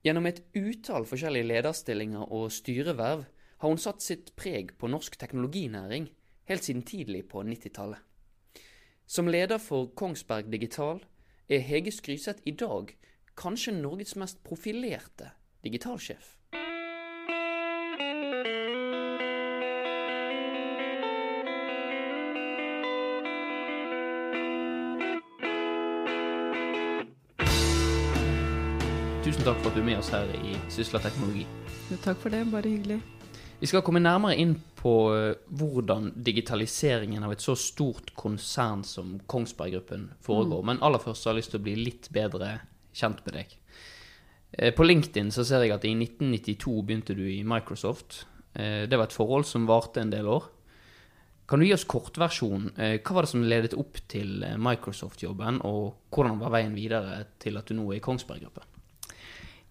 Gjennom et utall forskjellige lederstillinger og styreverv har hun satt sitt preg på norsk teknologinæring helt siden tidlig på 90-tallet. Som leder for Kongsberg Digital er Hege Skryseth i dag kanskje Norges mest profilerte digitalsjef. Tusen takk for at du er med oss her i Sysla teknologi. Takk for det, bare hyggelig. Vi skal komme nærmere inn på eh, hvordan digitaliseringen av et så stort konsern som Kongsberg Gruppen foregår. Men aller først har jeg lyst til å bli litt bedre kjent med deg. Eh, På LinkedIn så ser jeg at i 1992 begynte du i Microsoft. Eh, Det var et forhold som varte en del år. Kan du gi oss kortversjon? Eh, Hva var det som ledet opp til Microsoft-jobben, og hvordan var veien videre til at du nå er i Kongsberg Gruppen?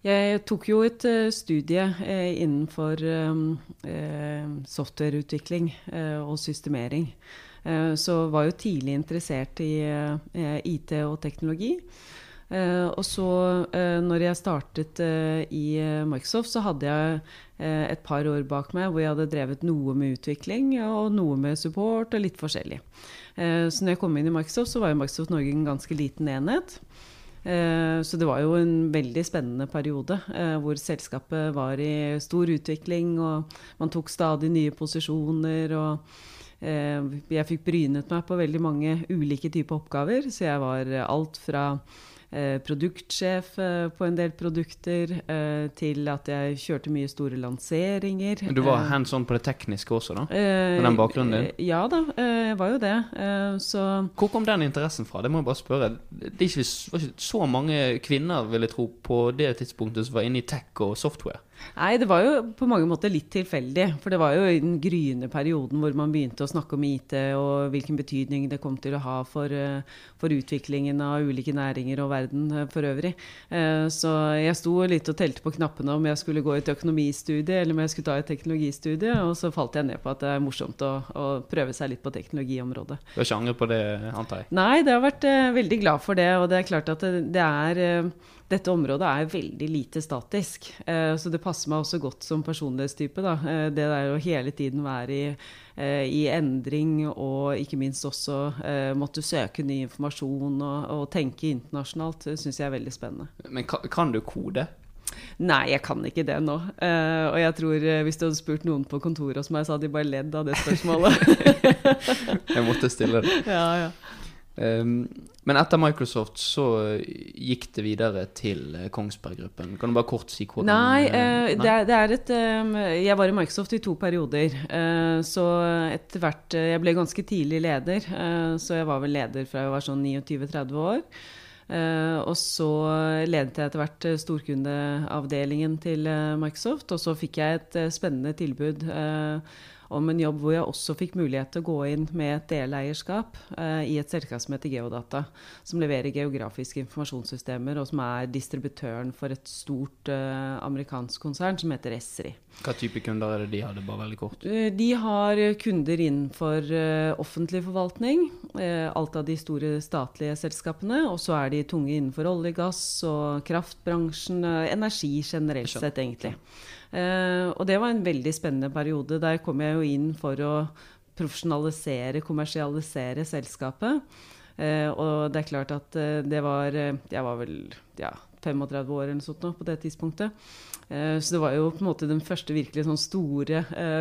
Jeg tok jo et eh, studie eh, innenfor eh, eh, softwareutvikling eh, og systemering. Så var jo tidlig interessert i IT og teknologi. Og så, når jeg startet i Microsoft, så hadde jeg et par år bak meg hvor jeg hadde drevet noe med utvikling og noe med support og litt forskjellig. Så når jeg kom inn i Microsoft, så var jo Microsoft Norge en ganske liten enhet. Eh, Så det var jo en veldig spennende periode eh, hvor selskapet var i stor utvikling, og man tok stadig nye posisjoner. og eh, Jeg fikk brynet meg på veldig mange ulike typer oppgaver, så jeg var alt fra produktsjef eh, på en del produkter eh, til at jeg kjørte mye store lanseringer. Du var Eh, hands on på det tekniske også, da? eh, med den bakgrunnen din? eh, Ja da, eh, jeg var jo det. Eh, Så Hvor kom den interessen fra? Det må jeg bare spørre. Det var ikke så mange kvinner, vil jeg tro, på det tidspunktet som var inne i tech og software. Nei, det var jo på mange måter litt tilfeldig. For det var jo i den gryende perioden hvor man begynte å snakke om IT og hvilken betydning det kom til å ha for, eh, for utviklingen av ulike næringer og verden eh, for øvrig. Eh, Så jeg sto litt og telte på knappene om jeg skulle gå et økonomistudie eller om jeg skulle ta et teknologistudie, og så falt jeg ned på at det er morsomt å, å prøve seg litt på teknologiområdet. Du har ikke angret på det, antar jeg? Nei, det har vært veldig glad for det. Og det er klart at det, det er Dette området er veldig lite statisk. Eh, så det passer meg også godt som personlighetstype. Da. Eh, det der å hele tiden være i, eh, i endring og ikke minst også måtte søke ny informasjon og, og tenke internasjonalt, syns jeg er veldig spennende. Men kan, kan du kode? Nei, jeg kan ikke det nå. Uh, og jeg tror uh, hvis du hadde spurt noen på kontoret hos meg, så hadde de bare ledd av det spørsmålet. Jeg måtte stille det. ja, ja. Um, men etter Microsoft så gikk det videre til eh, Kongsberg Gruppen. Kan du bare kort si hvordan Nei, eh, eh, det, er, det er et eh, Jeg var i Microsoft i to perioder. eh, så etter hvert eh, Jeg ble ganske tidlig leder, eh, så jeg var vel leder fra jeg var sånn 29-30 år. Eh, og så ledet jeg etter hvert eh, storkundeavdelingen til eh, Microsoft, og så fikk jeg et eh, spennende tilbud eh, om en jobb hvor jeg også fikk mulighet til å gå inn med et deleierskap eh, i et selskap som heter Geodata, som leverer geografiske informasjonssystemer, og som er distributøren for et stort eh, amerikansk konsern som heter Esri. Hva type kunder er det de hadde, bare veldig kort? Eh, De har kunder innenfor eh, offentlig forvaltning, eh, alt av de store statlige selskapene, og så er de tunge innenfor olje, gass og kraftbransjen, energi generelt sett egentlig. Eh, og det var en veldig spennende periode. Der kom jeg jo inn for å profesjonalisere, kommersialisere selskapet. Eh, og det er klart at eh, det var Jeg var vel ja, 35 år eller sånt nå på det tidspunktet. Så det var jo på en måte den første virkelig sånn store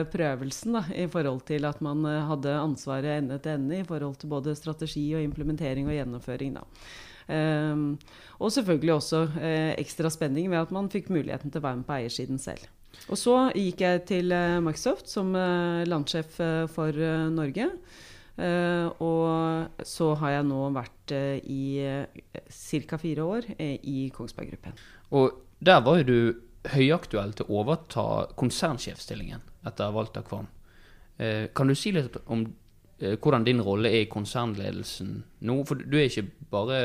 prøvelsen da, i forhold til at man hadde ansvaret ende til ende i forhold til både strategi og implementering og gjennomføring. Da. Og selvfølgelig også ekstra spenning ved at man fikk muligheten til å være med på eiersiden selv. Og så gikk jeg til eh, Microsoft som eh, landsjef eh, for Norge. Og så har jeg nå vært i ca. fire år i Kongsberg Gruppen. Og der var jo du høyaktuell til å overta konsernsjefstillingen etter Walter Kvam. Kan du si litt om hvordan din rolle er i konsernledelsen nå? For du er ikke bare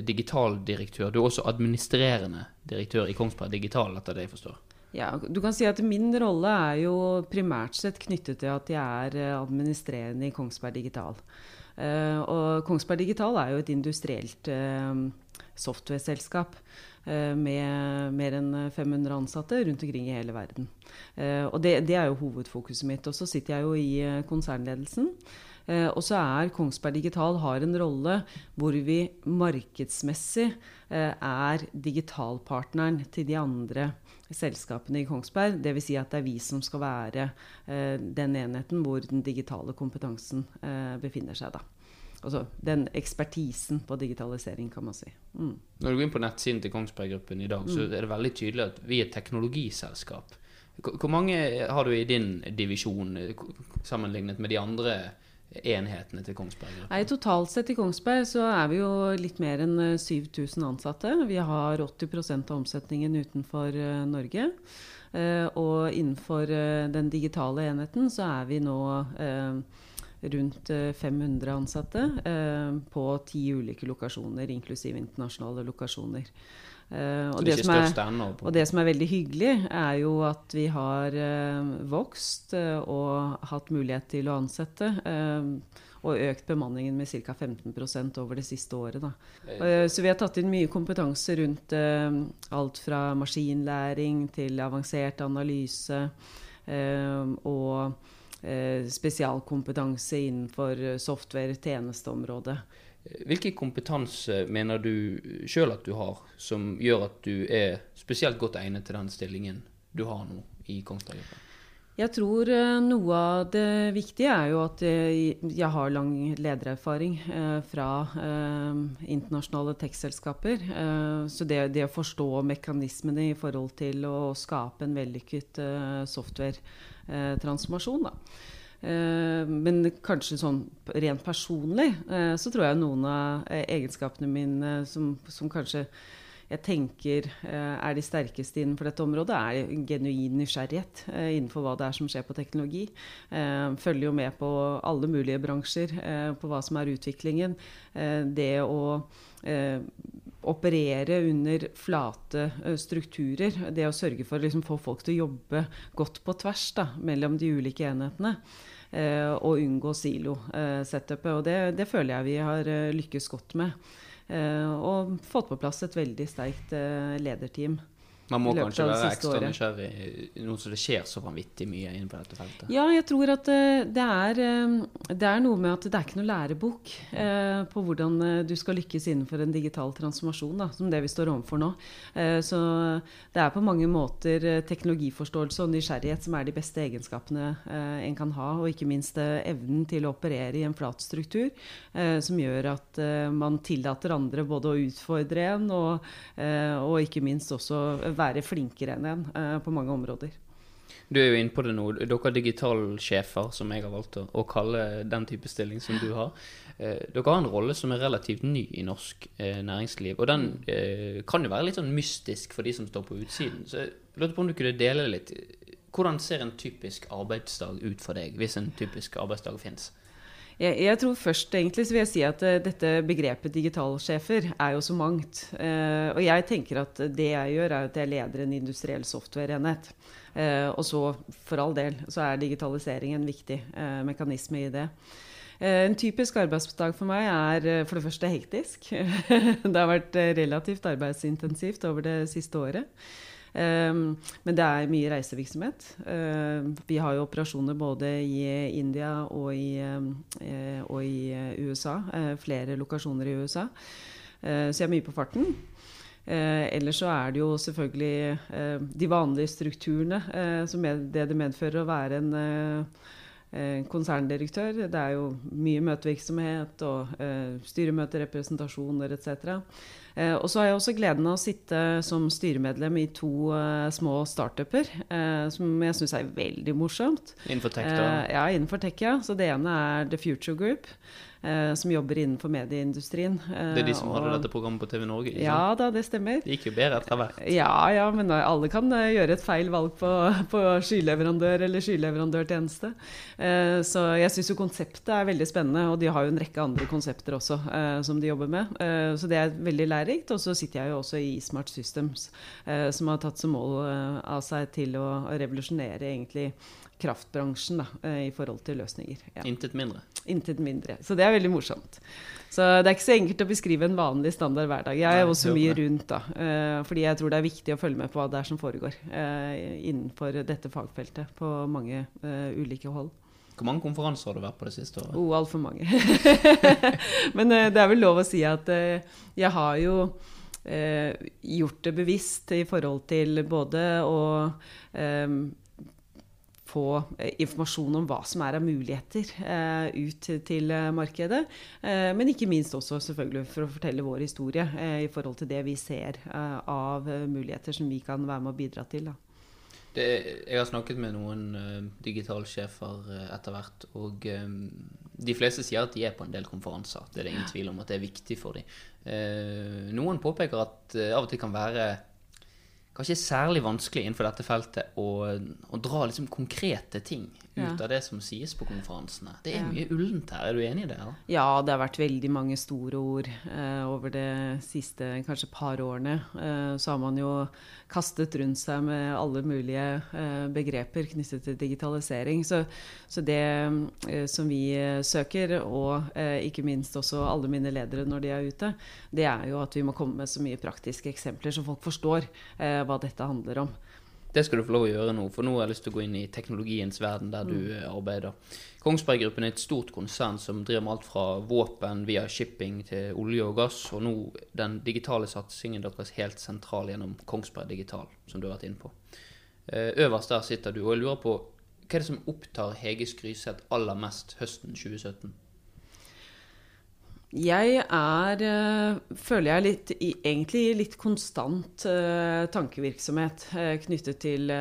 digitaldirektør, du er også administrerende direktør i Kongsberg Digital, etter det jeg forstår. Ja, du kan si at Min rolle er jo primært sett knyttet til at jeg er eh, administrerende i Kongsberg Digital. Eh, og Kongsberg Digital er jo et industrielt eh, software-selskap. med mer enn 500 ansatte rundt omkring i hele verden. Og det, det er jo hovedfokuset mitt. Og så sitter jeg jo i konsernledelsen. Eh, og så er Kongsberg Digital har en rolle hvor vi markedsmessig eh, er digitalpartneren til de andre selskapene i Kongsberg. Dvs. Si at det er vi som skal være eh, den enheten hvor den digitale kompetansen befinner seg. da. Altså den ekspertisen på digitalisering, kan man si. Mm. Når du går inn på nettsiden til Kongsberg Gruppen i dag, så mm. er det veldig tydelig at vi er et teknologiselskap. Hvor mange har du i din divisjon sammenlignet med de andre enhetene til Kongsberg? Nei, Totalt sett i Kongsberg så er vi jo litt mer enn 7000 eh, ansatte. Vi har 80% av omsetningen utenfor uh, Norge. Uh, og innenfor den digitale enheten så er vi nå rundt 500 ansatte på ti ulike lokasjoner, inklusiv internasjonale lokasjoner. Uh, og, det er, og, det som er, veldig hyggelig, er jo at vi har uh, vokst uh, og hatt mulighet til å ansette. og økt bemanningen med ca. 15% over det siste året. så vi har tatt inn mye kompetanse rundt alt fra maskinlæring til avansert analyse. og spesialkompetanse innenfor software-tjenesteområdet. Hvilken kompetanse mener du sjøl at du har, som gjør at du er spesielt godt egnet til den stillingen du har nå i Kongsberg Jeg tror uh, noe av det viktige er jo at jeg, har lang ledererfaring uh, fra uh, internasjonale tekstselskaper. så det, det, å forstå mekanismene i forhold til å skape en vellykket software-transformasjon, da. Eh, men kanskje sånn rent personlig eh, så tror jeg noen av eh, egenskapene mine som, som kanskje jeg tenker er de sterkeste innenfor dette området, er genuin nysgjerrighet innenfor hva det er som skjer på teknologi. Følger jo med på alle mulige bransjer, på hva som er utviklingen. Det å operere under flate strukturer, det å sørge for å liksom få folk til å jobbe godt på tvers da, mellom de ulike enhetene. Eh, og unngå silo-setupet. og det, det, føler jeg vi har eh, lykkes godt med. Eh, og fått på plass et veldig sterkt lederteam. Man må kanskje være ekstra nysgjerrig nå som det skjer så vanvittig mye innenfor dette feltet? Ja, jeg tror at eh, det er, eh, det er noe med at det er ikke noe lærebok eh, på hvordan du skal lykkes innenfor en digital transformasjon, da, som det vi står overfor nå. Så det er på mange måter teknologiforståelse og nysgjerrighet som er de beste egenskapene en kan ha, og ikke minst evnen til å operere i en flat struktur, som gjør at man tillater andre både å utfordre en og, og ikke minst også være være flinkere enn en uh, på mange områder. Du er jo inne på det nå. Dere er digitalsjefer, som jeg har valgt å, kalle den type stilling som du har. Eh, dere har en rolle som er relativt ny i norsk eh, næringsliv. Og den eh, kan jo være litt sånn mystisk for de som står på utsiden. Så jeg lurte på om du kunne dele litt. Hvordan ser en typisk arbeidsdag ut for deg, hvis en typisk arbeidsdag fins? Jeg, jeg, tror først egentlig så vil jeg si at uh, dette begrepet digitalsjefer er jo så mangt. Uh, og jeg tenker at det jeg gjør, er at jeg leder en industriell softwareenhet. Uh, og så, for all del, så er digitalisering en viktig mekanisme i det. En typisk arbeidsdag for meg er for det første hektisk. det har vært relativt arbeidsintensivt over det siste året. Um, men det er mye reisevirksomhet. Uh, vi har jo operasjoner både i India og i, uh, og i USA. Uh, flere lokasjoner i USA. så jeg er mye på farten. Eh, ellers så er det jo selvfølgelig eh, de vanlige strukturene som med, det det medfører å være en eh, konserndirektør. Det er jo mye møtevirksomhet og styremøter, representasjoner etc. Eh, og så har jeg også gleden av å sitte som styremedlem i to uh, små startuper, uh, som jeg syns er veldig morsomt. Innenfor tech, da? Ja, innenfor tech, ja. Så det ene er The Future Group. Uh, som jobber innenfor medieindustrien. Det er de som og, hadde dette programmet på TV Norge? Ja da, det stemmer. Det gikk jo bedre etter hvert. Ja, ja, men alle kan gjøre et feil valg på, på skyleverandør eller skyleverandørtjeneste. så jeg syns jo konseptet er veldig spennende, og de har jo en rekke andre konsepter også som de jobber med. så det er veldig lærerikt. Og så sitter jeg jo også i Smart Systems, eh, som har tatt som mål eh, av seg til å revolusjonere egentlig kraftbransjen da, eh, i forhold til løsninger. Ja. Intet mindre. Intet mindre. Så det er veldig morsomt. Så det er ikke så enkelt å beskrive en vanlig standard hverdag. Jeg er også mye rundt, da. Uh, fordi jeg tror det er viktig å følge med på hva det er som foregår uh, innenfor dette fagfeltet på mange ulike hold. Hvor mange konferanser har du vært på det siste året? Oh, altfor mange. Men det er vel lov å si at jeg har jo gjort det bevisst i forhold til både å få eh, informasjon om hva som er av muligheter eh, ut til eh, markedet. Eh, men ikke minst også selvfølgelig for å fortelle vår historie i forhold til det vi ser av muligheter som vi kan være med å bidra til. Det, jeg har snakket med noen digitalsjefer etter hvert, og de fleste sier at de er på en del konferanser. Det er det ingen tvil om at det er viktig for dem. noen påpeker at av og til kan være kanskje særlig vanskelig innenfor dette feltet å, å dra liksom konkrete ting ut ja. av det som sies på konferansene. Det er mye ullent her. Er du enig i det? Eller? Ja, det har vært veldig mange store ord eh, over det siste kanskje par årene. Eh, så har man jo kastet rundt seg med alle mulige eh, begreper knyttet til digitalisering. Så, så det eh, som vi søker, og eh, ikke minst også alle mine ledere når de er ute, det er jo at vi må komme med så mye praktiske eksempler, så folk forstår eh, hva dette handler om. Det skal du få lov å gjøre nå, for nå har jeg lyst til å gå inn i teknologiens verden der du mm. arbeider. Kongsberg Gruppen er et stort konsern som driver med alt fra våpen via shipping til olje og gass, og nå den digitale satsingen deres helt sentral gjennom Kongsberg Digital, som du har vært inne på. Eh, øverst der sitter du, og jeg lurer på hva er det som opptar Hege Skryseth aller mest høsten 2017? Jeg er, uh, føler jeg, litt, egentlig litt konstant uh, tankevirksomhet uh, knyttet til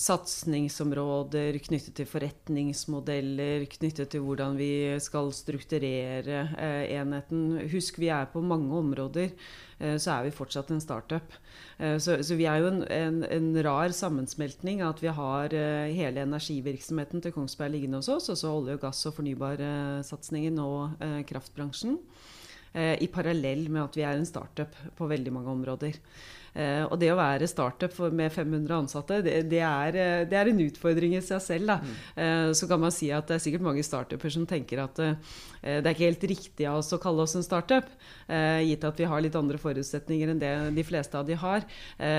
satsingsområder, knyttet til forretningsmodeller, knyttet til hvordan vi skal strukturere enheten. Husk, vi er på mange områder Eh, så er vi fortsatt en startup. Eh, så, så vi er jo en, en, en, rar sammensmeltning at vi har eh, hele energivirksomheten til Kongsberg liggende hos oss, og så olje og gass og fornybarsatsingen og kraftbransjen. I parallell med at vi er en startup på veldig mange områder. Uh, og det å være startup med 500 ansatte, det, det, er, eh, det, er, en utfordring i seg selv. Mm. Uh, så kan man si at det er sikkert mange startuper som tenker at det er ikke helt riktig av oss å kalle oss en startup, gitt at vi har litt andre forutsetninger enn det de fleste av de har.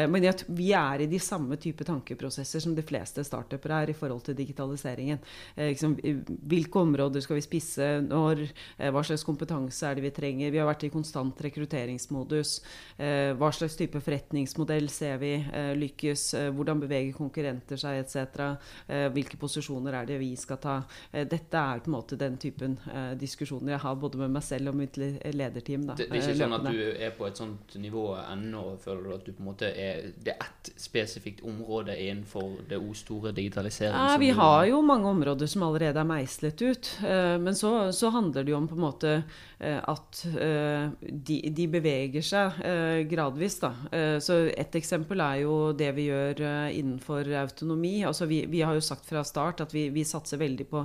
men vi er i de samme type tankeprosesser som de fleste startupere er i forhold til digitaliseringen. Liksom, hvilke områder skal vi spisse når? hva slags kompetanse er det vi trenger? Vi har vært i konstant rekrutteringsmodus. hva slags type forretning forretningsmodell ser vi eh, lykkes? Eh, hvordan beveger konkurrenter seg etc.? Eh, hvilke posisjoner er det vi skal ta? dette er på en måte den typen diskusjoner jeg har både med meg selv og mitt lederteam. Da, det, det, er ikke sånn at du er på et sånt nivå ennå, føler du at du på en måte er Det er ett spesifikt område innenfor det store digitaliseringen? Ja, vi har jo mange områder som allerede er meislet ut. Men så, så handler det jo om på en måte at de, de beveger seg gradvis. da så Et eksempel er jo det vi gjør eh, innenfor autonomi. Altså vi, vi har jo sagt fra start at vi, vi satser veldig på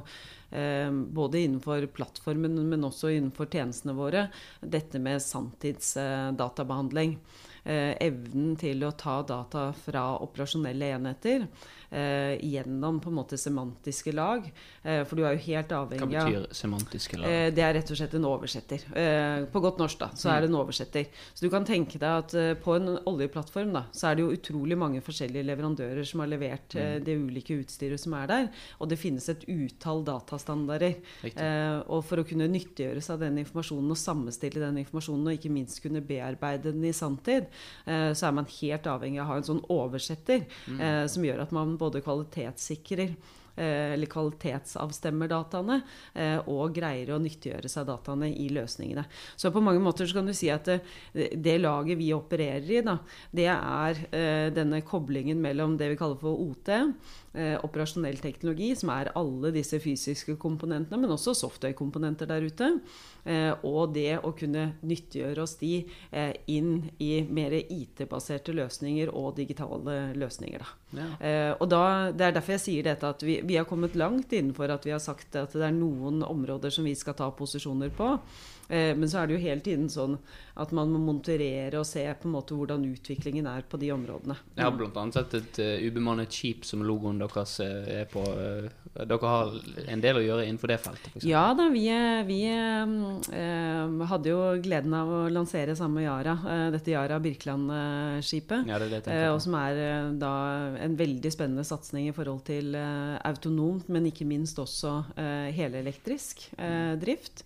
eh, både innenfor plattformen, men også innenfor tjenestene våre, dette med sanntidsdatabehandling. evnen til å ta data fra operasjonelle enheter eh, gjennom på en måte semantiske lag. Eh, for du er jo helt avhengig av Hva betyr semantiske lag? Eh, det er rett og slett en oversetter. Eh, på godt norsk, da, så er det en oversetter. Så du kan tenke deg at eh, på en oljeplattform da, så er det jo utrolig mange forskjellige leverandører som har levert eh, mm. det ulike utstyret som er der. Og det finnes et utall datastandarder. og for å kunne nyttiggjøre seg den informasjonen og sammenstille den informasjonen, og ikke minst kunne bearbeide den i sanntid, så er man helt avhengig av å ha en sånn oversetter mm. som gjør at man både kvalitetssikrer eh, eller kvalitetsavstemmer dataene, eh, og greier å nyttiggjøre seg dataene i løsningene. Så på mange måter så kan du si at det, det laget vi opererer i, da, det er eh, denne koblingen mellom det vi kaller for OT, operasjonell teknologi, som er alle disse fysiske komponentene, men også software-komponenter der ute. Eh, og det å kunne nyttiggjøre oss de eh, inn i mer IT-baserte løsninger og digitale løsninger. Da. Ja. Eh, og da, Det er derfor jeg sier dette at vi, vi har kommet langt innenfor at vi har sagt at det er noen områder som vi skal ta posisjoner på. Eh, men så er det jo hele tiden sånn at man må monitorere og se på en måte hvordan utviklingen er på de områdene. Jeg har bl.a. sett et uh, ubemannet skip som logoen deres uh, er på. Dere har en del å gjøre innenfor det feltet? For ja da, vi, vi uh, hadde jo gleden av å lansere sammen med Yara uh, dette Yara Birkeland-skipet. Ja, det det Eh, og som er eh, da en veldig spennende satsing i forhold til eh, autonomt, men ikke minst også eh, helelektrisk eh, drift.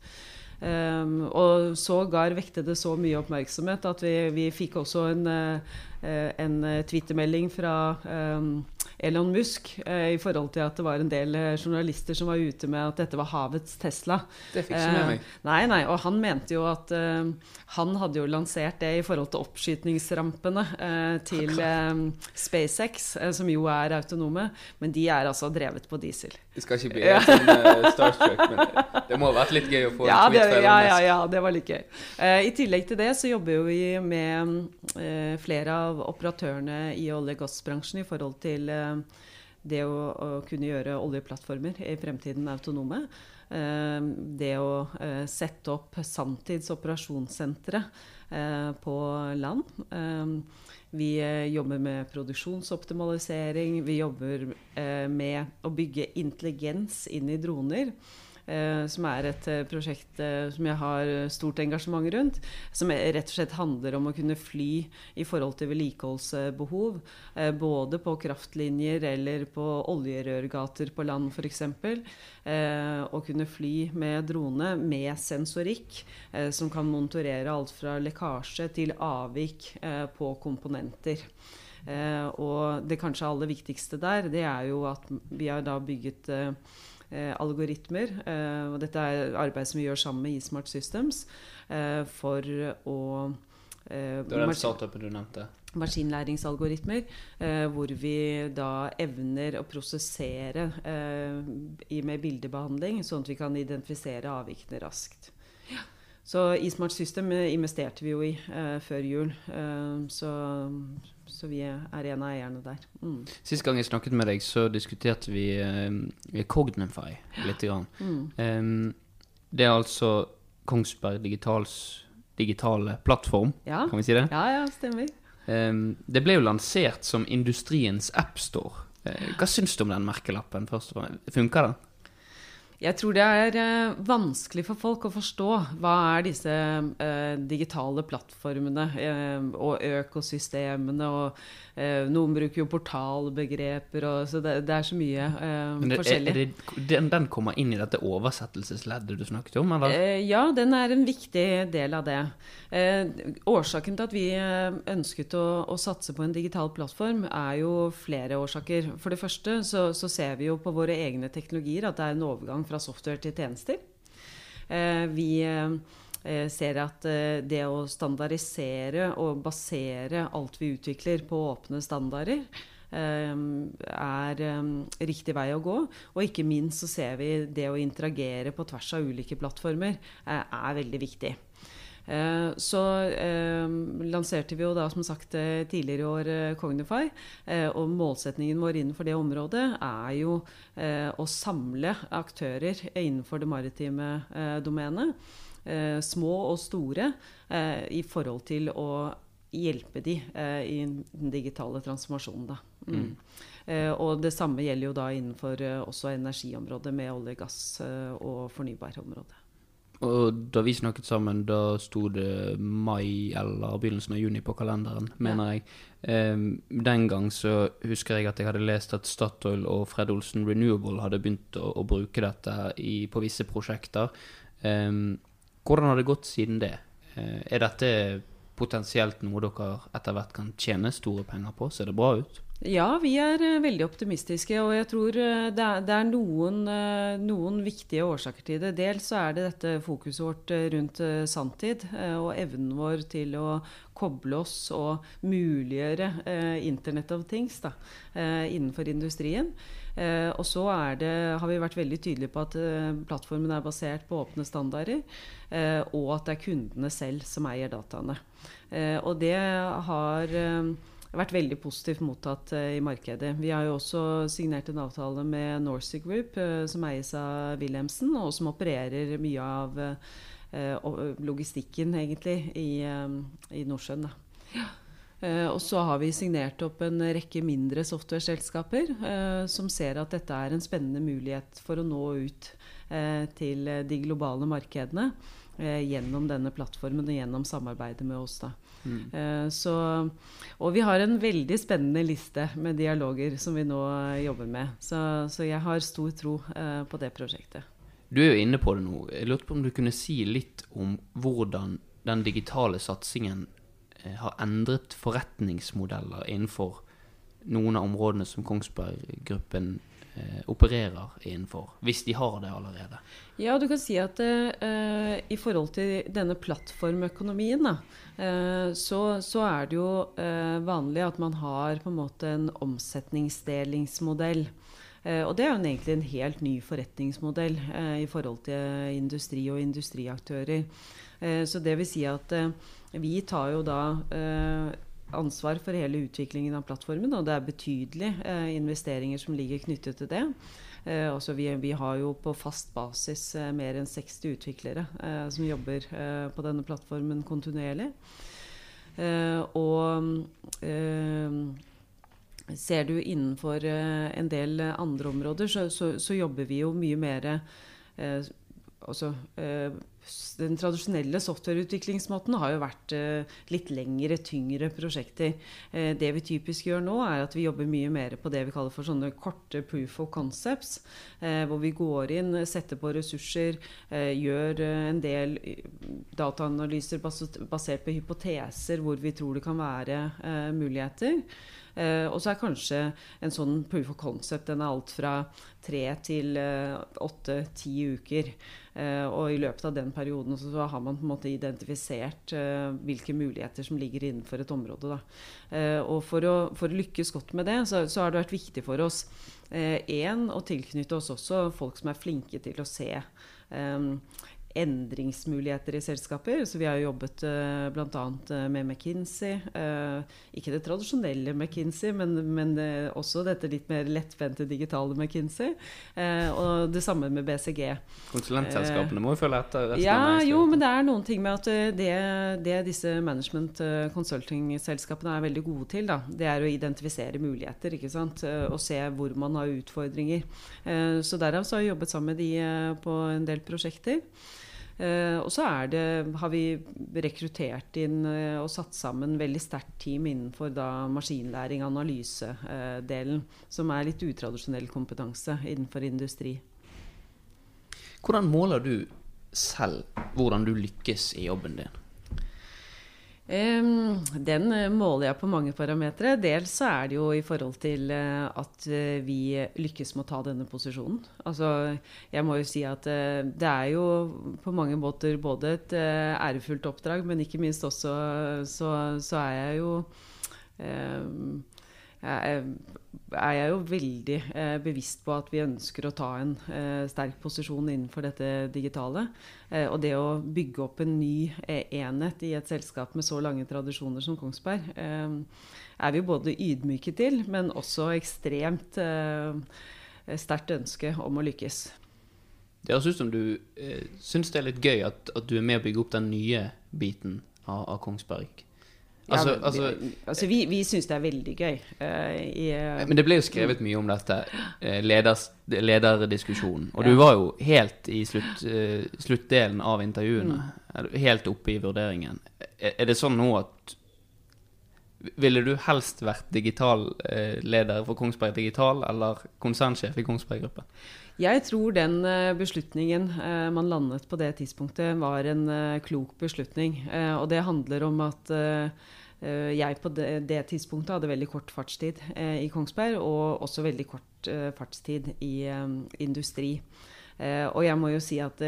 Um, og sågar vekte det så mye oppmerksomhet at vi, vi fikk også en, eh, en eh, twittermelding fra um, Elon Musk eh, i forhold til at det var en del eh, journalister som var ute med at dette var havets Tesla. Det fikk ikke med meg. Eh, nei, nei, og han mente jo at eh, Han hadde jo lansert det i forhold til oppskytningsrampene eh, til eh, SpaceX, eh, som jo er autonome, men de er altså drevet på diesel. Det skal ikke bli helt sånn starstruck, men det, må ha vært litt gøy å få Ja, en tweet fra Elon ja, ja, ja, det var litt gøy. Eh, I tillegg til det så jobber jo vi med eh, flere av operatørene i olje- og gassbransjen i forhold til eh, det å, å kunne gjøre oljeplattformer i fremtiden autonome. Eh, det å eh, sette opp sanntids operasjonssentre på land. Vi jobber med produksjonsoptimalisering. Vi jobber med å bygge intelligens inn i droner. Eh, som er et eh, prosjekt eh, som jeg har stort engasjement rundt. Som rett og slett handler om å kunne fly i forhold til vedlikeholdsbehov. Eh, både på kraftlinjer eller på oljerørgater på land f.eks. Å kunne fly med drone med sensorikk som kan monitorere alt fra lekkasje til avvik på komponenter. Og det kanskje aller viktigste der, det er jo at vi har da bygget algoritmer, eh, og dette er arbeid som vi gjør sammen med eSmart Systems, eh, for å eh, Det var den startupen du nevnte. maskinlæringsalgoritmer, eh, hvor vi da evner å prosessere eh, med bildebehandling, sånn at vi kan identifisere avvikene raskt. Så eSmart System eh, investerte vi jo i eh, før jul, eh, så, så vi er en av eierne der. Mm. Sist gang jeg snakket med deg, så diskuterte vi eh, Cognify litt. Grann. Mm. Um, det er altså Kongsberg Digitals digitale plattform, Ja. kan vi si det? ja, ja, stemmer. Um, det ble jo lansert som industriens appstore. Uh, hva syns du om den merkelappen? først og fremst? Funker den? Jeg tror det er eh, vanskelig for folk å forstå hva er disse eh, digitale plattformene eh, og økosystemene. og eh, Noen bruker jo portalbegreper, og, så det, det er så mye eh, det, forskjellig. det, den, den kommer inn i dette oversettelsesleddet du snakket om, eller? Eh, ja, den er en viktig del av det. Eh, årsaken til at vi ønsket å, å satse på en digital plattform, er jo flere årsaker. For det første så, så ser vi jo på våre egne teknologier at det er en overgang fra software til tjenester. Eh, vi eh, ser at eh, det å standardisere og basere alt vi utvikler på åpne standarder, er riktig vei å gå. Og ikke minst så ser vi det å interagere på tvers av ulike plattformer er veldig viktig. Eh, Så eh, lanserte vi jo da som sagt eh, tidligere i år Cognify. Eh, og målsetningen vår innenfor det området er jo eh, å samle aktører innenfor det maritime domenet. Eh, små og store i forhold til å hjelpe de i den digitale transformasjonen. Da. Mm. Eh, og det samme gjelder jo da innenfor eh, også energiområdet med olje, gass eh, og fornybarområdet. Og da vi snakket sammen, da sto det mai eller begynnelsen av juni på kalenderen, mener jeg. Um, den gang så husker jeg at jeg hadde lest at Statoil og Fred Olsen Renewable hadde begynt å, å bruke dette i, på visse prosjekter. Um, hvordan har det gått siden det? Uh, er dette potensielt noe dere etter hvert kan tjene store penger på? Ser det bra ut? Ja, vi er eh, veldig optimistiske. Og jeg tror eh, det er, noen, eh, noen, viktige årsaker til det. Dels så er det dette fokuset vårt rundt sanntid og evnen vår til å koble oss og muliggjøre Internett of Things da, innenfor industrien. og så har vi vært veldig tydelige på at plattformen er basert på åpne standarder, og at det er kundene selv som eier dataene. og det har vært veldig positivt mottatt uh, i markedet. Vi har jo også signert en avtale med Norcy Group, uh, som eies av Wilhelmsen, og som opererer mye av uh, logistikken, egentlig, i, i Nordsjøen. Og så har vi signert opp en rekke mindre software-selskaper som ser at dette er en spennende mulighet for å nå ut til de globale markedene gjennom denne plattformen og gjennom samarbeidet med oss. da. Mm. Eh, så, og vi har en veldig spennende liste med dialoger som vi nå jobber med. Så, så jeg har stor tro eh, på det prosjektet. Du er jo inne på det nå. Jeg lurte på om du kunne si litt om hvordan den digitale satsingen eh, har endret forretningsmodeller innenfor noen av områdene som Kongsberg Gruppen opererer innenfor, hvis de har det allerede? Ja, du kan si at eh, i forhold til denne plattformøkonomien, da, eh, så, så, er det jo eh, vanlig at man har på en måte en omsetningsdelingsmodell. Eh, og det er jo egentlig en helt ny forretningsmodell eh, i forhold til industri og industriaktører. så det vil si at vi tar jo da ansvar for hele utviklingen av plattformen, og det er betydelige eh, investeringer som ligger knyttet til det. Eh, altså vi, vi, har jo på fast basis eh, mer enn 60 utviklere som jobber på denne plattformen kontinuerlig. Og ser du innenfor en del andre områder, så, så, så jobber vi jo mye mer altså, den tradisjonelle softwareutviklingsmåten har jo vært eh, litt lengre, tyngre prosjekter. Eh, det vi typisk gjør nå, er at vi jobber mye mer på det vi kaller for sånne korte proof of concepts. Eh, hvor vi går inn, setter på ressurser, gjør en del dataanalyser basert på hypoteser hvor vi tror det kan være muligheter. Uh, og så er kanskje en sånn proof of concept den er alt fra tre til åtte-ti uker. Uh, og i løpet av den perioden så har man på en måte identifisert hvilke muligheter som ligger innenfor et område. og for å, for å, lykkes godt med det, så, så, har det vært viktig for oss én å tilknytte oss også folk som er flinke til å se endringsmuligheter i selskaper. Så vi har jobbet uh, bl.a. Uh, med McKinsey. Uh, ikke det tradisjonelle McKinsey, men, men også dette litt mer lettvendte digitale McKinsey. Og det samme med BCG. Konsulentselskapene må jo følge etter? ja, jo, men det er noen ting med at det, det disse management consulting-selskapene er veldig gode til, da, det er å identifisere muligheter ikke sant? og se hvor man har utfordringer. så derav så har vi jobbet sammen med de på en del prosjekter. Uh, og så har vi rekruttert inn uh, og satt sammen veldig sterkt team innenfor da maskinlæring, analysedelen, som er litt utradisjonell kompetanse innenfor industri. Hvordan måler du selv hvordan du lykkes i jobben din? Den eh, måler jeg på mange parametere. Dels så er det jo i forhold til eh, at eh, vi lykkes med å ta denne posisjonen. Altså, jeg må jo si at det er jo på mange måter både et ærefullt oppdrag, men ikke minst også så, så er jeg jo er jeg jo veldig eh, bevisst på at vi ønsker å ta en eh, sterk posisjon innenfor dette digitale. Eh, og det å bygge opp en ny eh, enhet i et selskap med så lange tradisjoner som Kongsberg, eh, er vi både ydmyke til, men også ekstremt eh, sterkt ønske om å lykkes. Det høres ut som du eh, syns det er litt gøy at, at, du er med å bygge opp den nye biten av, av Kongsberg. Altså, ja, altså, altså, vi, vi syns det er veldig gøy. Uh, i, uh, men det ble jo skrevet mye om dette, uh, leders, lederdiskusjonen. Og ja. du var jo helt i slutt, sluttdelen av intervjuene. Mm. Helt oppe i vurderingen. Er, er, det sånn nå at Ville du helst vært digital leder for Kongsberg Digital eller konsernsjef i Kongsberg Gruppen? Jeg tror den beslutningen man landet på det tidspunktet, var en klok beslutning. Og det handler om at jeg på det, tidspunktet hadde veldig kort fartstid i Kongsberg, og også veldig kort fartstid i industri. og jeg må jo si at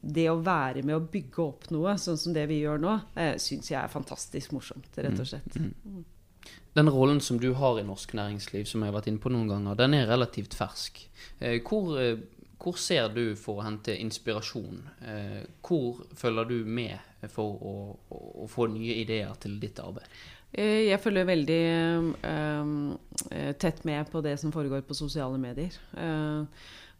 det å være med å bygge opp noe, sånn som det vi gjør nå, eh, syns jeg er fantastisk morsomt, rett og mm. slett. Den rollen som du har i norsk næringsliv, som jeg har vært inne på noen ganger, den er relativt fersk. Eh, hvor, eh, hvor, ser du for å hente inspirasjon? Eh, hvor følger du med for å, å, å, få nye ideer til ditt arbeid? Jeg følger veldig um, tett med på det som foregår på sosiale medier. Uh,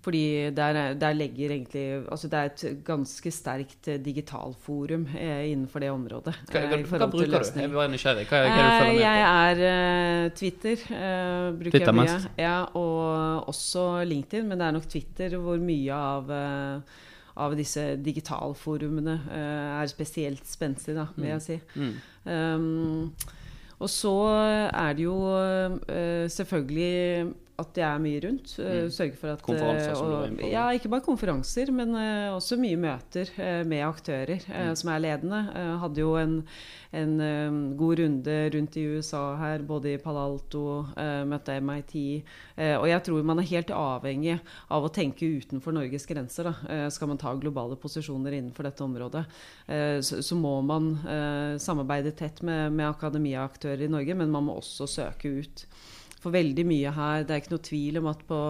fordi der, der, legger egentlig Altså det er et ganske sterkt eh, digitalforum eh, innenfor det området. Hva, hva, eh, hva bruker du? Jeg var nysgjerrig. Hva, hva er det du følger med på? Jeg er uh, Twitter. Uh, bruker Twitter jeg mye. Mest. Ja, og også LinkedIn, men det er nok Twitter hvor mye av uh, av disse digitalforumene uh, er spesielt spenstig, da, vil jeg mm. si. Mm. Um, og så er det jo uh, selvfølgelig at jeg er mye rundt. Uh, mm. Sørge for at Konferanser, som du var inne på? Ja, ikke bare konferanser, men uh, også mye møter med aktører mm. som er ledende. Uh, hadde jo en, en god runde rundt i USA her, både i Palo Alto, møtte MIT. og jeg tror man er helt avhengig av å tenke utenfor Norges grenser. skal man ta globale posisjoner innenfor dette området, så, så, må man samarbeide tett med, med akademiaktører i Norge, men man må også søke ut. For veldig mye her Det er ikke noe tvil om at på,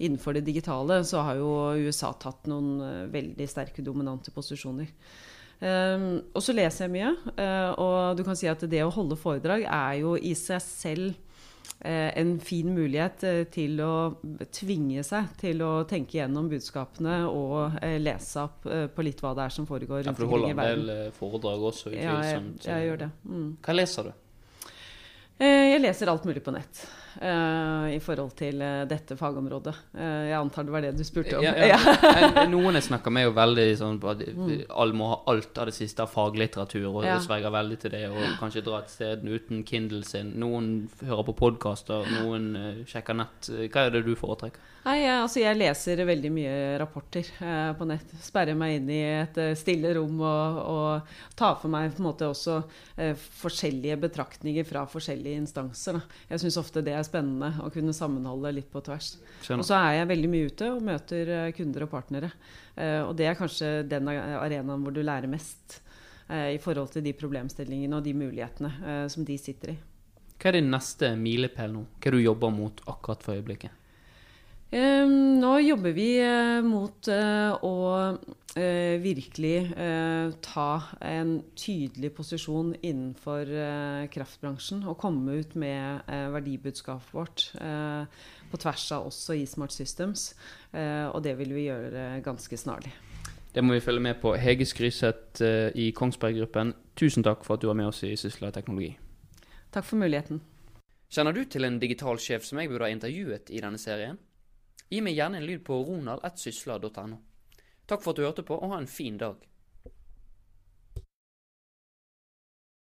innenfor det digitale så har jo USA tatt noen uh, veldig sterke, dominante posisjoner. Um, og så leser jeg mye, uh, og du kan si at det å holde foredrag er jo i seg selv uh, en fin mulighet til å tvinge seg til å tenke gjennom budskapene og lese opp på litt hva det er som foregår rundt omkring i verden. Ja, For du holder en del foredrag også? Ja, jeg, jeg gjør det. Mm. Hva leser du? Eh, jeg leser alt mulig på nett i forhold til uh, dette fagområdet. Uh, jeg antar det var det du spurte om. Ja, ja. Noen jeg snakker med, er jo veldig sånn at mm. alle må ha alt av det siste av faglitteratur, og ja. sverger veldig til det, og kanskje dra et sted uten Kindle sin. Noen hører på podkaster, noen sjekker nett. Hva er det du foretrekker? Nei, altså jeg leser veldig mye rapporter på nett. Sperrer meg inn i et stille rom og, og tar for meg på en måte også forskjellige betraktninger fra forskjellige instanser. Da. Jeg syns ofte det er spennende å kunne sammenholde litt på tvers. Og så er jeg veldig mye ute og møter eh, kunder og partnere. Eh, og det er kanskje den arenaen hvor du lærer mest eh, i forhold til de problemstillingene og de mulighetene som de sitter i. Hva er din neste milepæl nå? Hva er du jobber mot akkurat for øyeblikket? Nå jobber vi mot å eh, virkelig eh, ta en tydelig posisjon innenfor eh, kraftbransjen og komme ut med eh, verdibudskapet vårt eh, på tvers av også i Smart Systems. Eh, og det vil vi gjøre ganske snarlig. Det må vi følge med på. Hege Skryseth i Kongsberg Gruppen, tusen takk for at du var med oss i Sysla teknologi. Takk for muligheten. Kjenner du til en digital sjef som jeg burde ha intervjuet i denne serien? Gi meg gjerne en lyd på ronald.sysla.no. Takk for at du hørte på, og ha en fin dag.